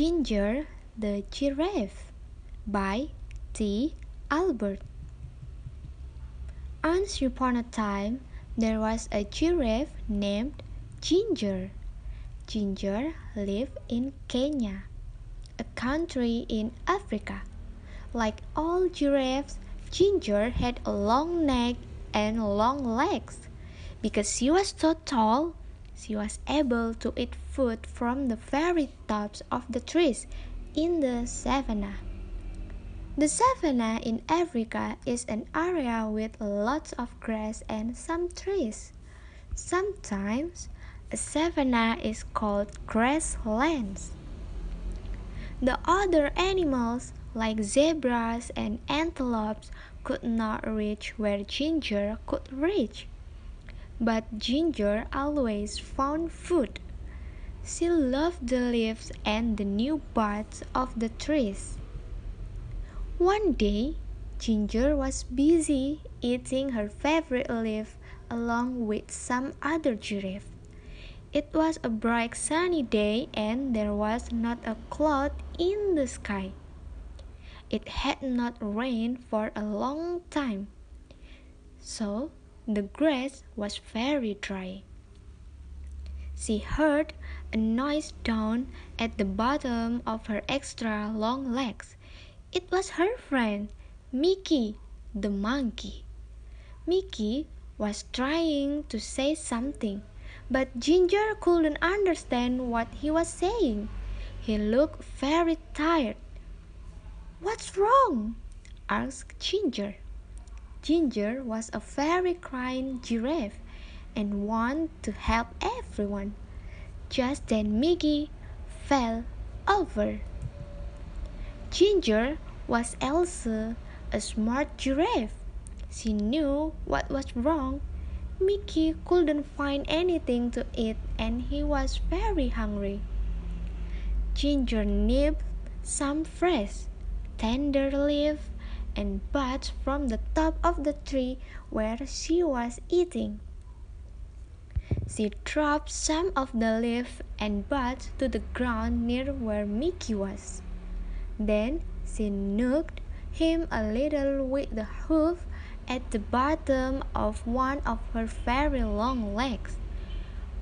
Ginger the Giraffe by T. Albert. Once upon a time, there was a giraffe named Ginger. Ginger lived in Kenya, a country in Africa. Like all giraffes, Ginger had a long neck and long legs. Because she was so tall, she was able to eat food from the very tops of the trees in the savannah. The savannah in Africa is an area with lots of grass and some trees. Sometimes a savannah is called grasslands. The other animals, like zebras and antelopes, could not reach where Ginger could reach. But Ginger always found food. She loved the leaves and the new buds of the trees. One day, Ginger was busy eating her favorite leaf along with some other giraffe. It was a bright sunny day and there was not a cloud in the sky. It had not rained for a long time. So the grass was very dry. She heard a noise down at the bottom of her extra long legs. It was her friend, Mickey, the monkey. Mickey was trying to say something, but Ginger couldn't understand what he was saying. He looked very tired. What's wrong? asked Ginger. Ginger was a very kind giraffe and wanted to help everyone. Just then Mickey fell over. Ginger was also a smart giraffe. She knew what was wrong. Mickey couldn't find anything to eat and he was very hungry. Ginger nipped some fresh, tender leaf and buds from the top of the tree where she was eating. She dropped some of the leaf and buds to the ground near where Mickey was. Then she nudged him a little with the hoof at the bottom of one of her very long legs.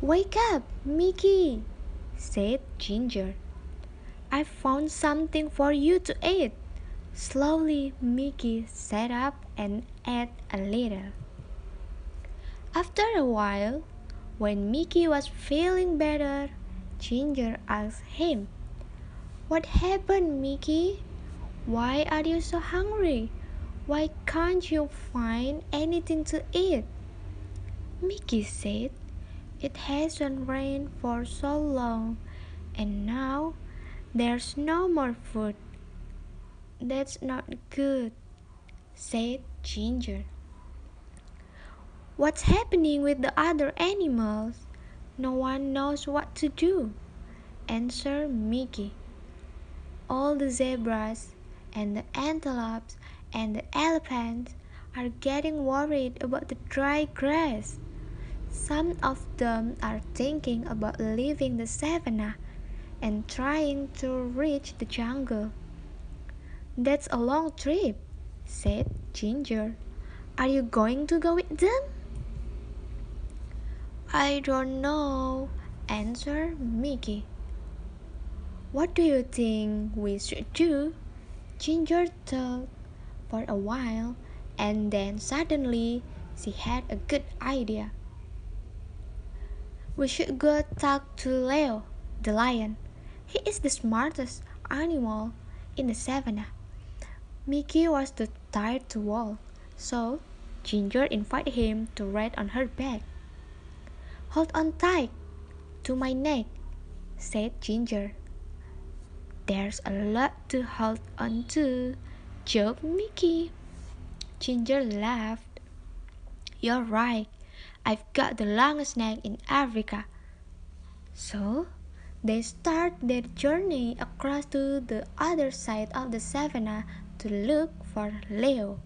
Wake up, Mickey, said Ginger. I found something for you to eat. Slowly, Mickey sat up and ate a little. After a while, when Mickey was feeling better, Ginger asked him, What happened, Mickey? Why are you so hungry? Why can't you find anything to eat? Mickey said, It hasn't rained for so long, and now there's no more food. That's not good, said Ginger. What's happening with the other animals? No one knows what to do, answered Mickey. All the zebras and the antelopes and the elephants are getting worried about the dry grass. Some of them are thinking about leaving the savannah and trying to reach the jungle. That's a long trip, said Ginger. Are you going to go with them? I don't know, answered Mickey. What do you think we should do? Ginger thought for a while and then suddenly she had a good idea. We should go talk to Leo, the lion. He is the smartest animal in the savannah. Mickey was too tired to walk, so Ginger invited him to ride on her back. Hold on tight to my neck, said Ginger. There's a lot to hold on to, joked Mickey. Ginger laughed. You're right. I've got the longest neck in Africa. So, they start their journey across to the other side of the savannah to look for Leo.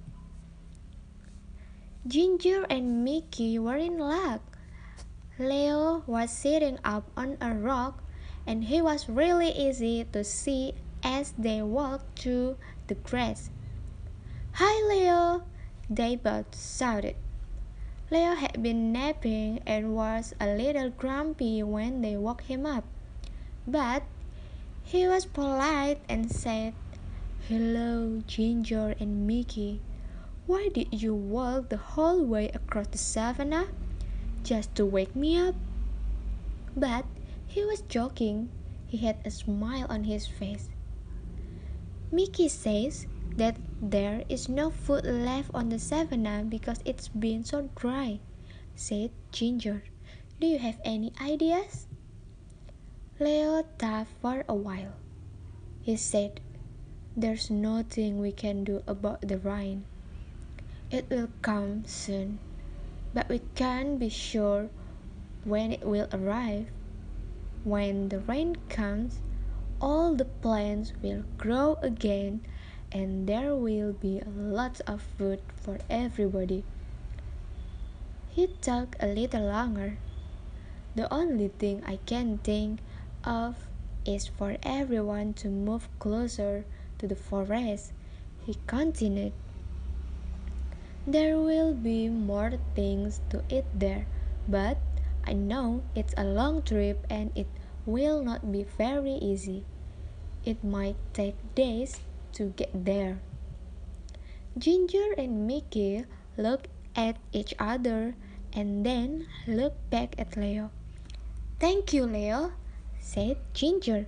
Ginger and Mickey were in luck. Leo was sitting up on a rock and he was really easy to see as they walked through the grass. Hi, Leo! They both shouted. Leo had been napping and was a little grumpy when they woke him up. But he was polite and said, Hello, Ginger and Mickey. Why did you walk the whole way across the savannah? Just to wake me up? But he was joking. He had a smile on his face. Mickey says that there is no food left on the savannah because it's been so dry, said Ginger. Do you have any ideas? Leo thought for a while. He said, There's nothing we can do about the rain. It will come soon, but we can't be sure when it will arrive. When the rain comes, all the plants will grow again and there will be lots of food for everybody. He took a little longer. The only thing I can think of is for everyone to move closer to the forest, he continued. There will be more things to eat there, but I know it's a long trip and it will not be very easy. It might take days to get there. Ginger and Mickey looked at each other and then looked back at Leo. Thank you, Leo, said Ginger.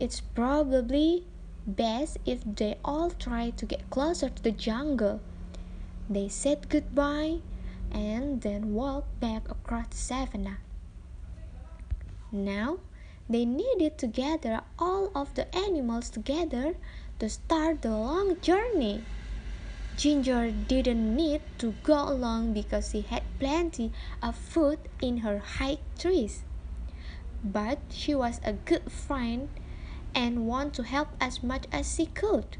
It's probably best if they all try to get closer to the jungle. They said goodbye and then walked back across the savannah. Now they needed to gather all of the animals together to start the long journey. Ginger didn't need to go along because she had plenty of food in her high trees. But she was a good friend and wanted to help as much as she could.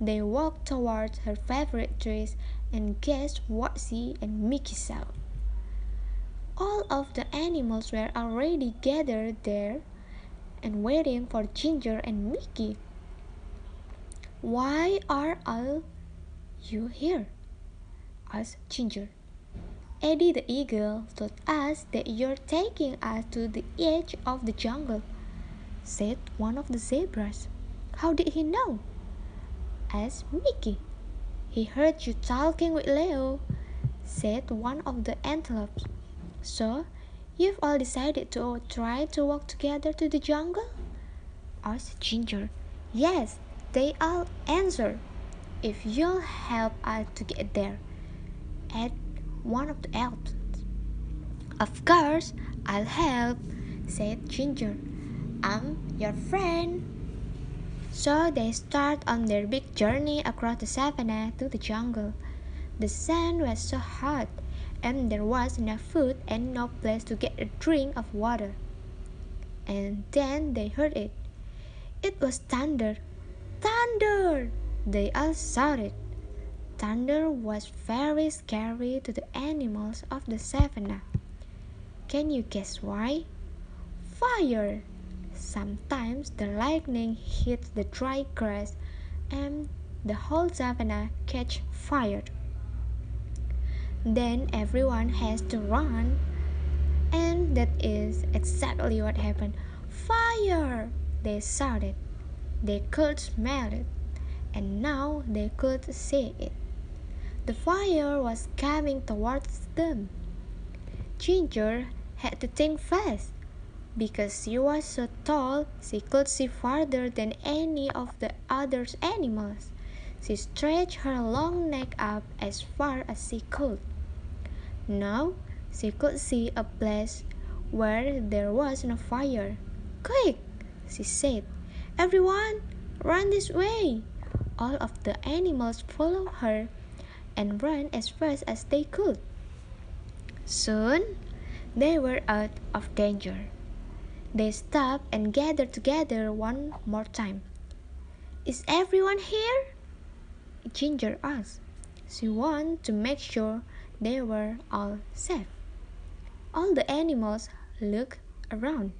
They walked towards her favorite trees and guessed what she and Mickey saw? All of the animals were already gathered there and waiting for Ginger and Mickey. Why are all you here? asked Ginger. Eddie the eagle told us that you're taking us to the edge of the jungle, said one of the zebras. How did he know? Asked Mickey. He heard you talking with Leo, said one of the antelopes. So, you've all decided to try to walk together to the jungle? asked Ginger. Yes, they all answered. If you'll help us to get there, add one of the elves. Of course, I'll help, said Ginger. I'm your friend. So they start on their big journey across the savannah to the jungle. The sun was so hot, and there was no food and no place to get a drink of water. And then they heard it. It was thunder. Thunder! They all shouted. Thunder was very scary to the animals of the savannah. Can you guess why? Fire! Sometimes the lightning hits the dry grass and the whole savannah catch fire. Then everyone has to run. And that is exactly what happened. Fire! They shouted. They could smell it, and now they could see it. The fire was coming towards them. Ginger had to think fast because she was so tall, she could see farther than any of the other animals. She stretched her long neck up as far as she could. Now she could see a place where there was no fire. Quick, she said. Everyone, run this way. All of the animals followed her and ran as fast as they could. Soon, they were out of danger. They stopped and gathered together one more time. Is everyone here? Ginger asked. She wanted to make sure they were all safe. All the animals looked around.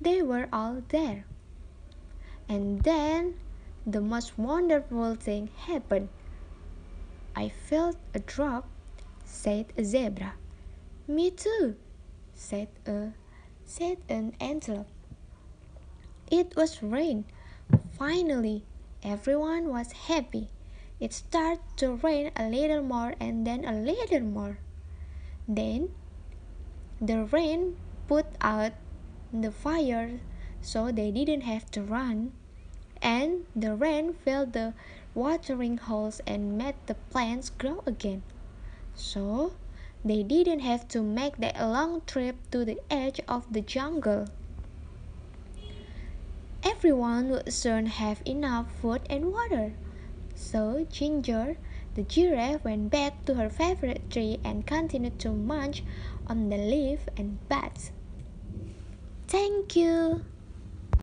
they were all there. And then the most wonderful thing happened. I felt a drop, said a zebra. Me too, said a said an antelope. It was rain. Finally, everyone was happy. It started to rain a little more and then a little more. Then the rain put out the fire so they didn't have to run. And the rain filled the watering holes and made the plants grow again. So they didn't have to make that long trip to the edge of the jungle. Everyone would soon have enough food and water. So Ginger, the giraffe, went back to her favorite tree and continued to munch on the leaf and buds. Thank you.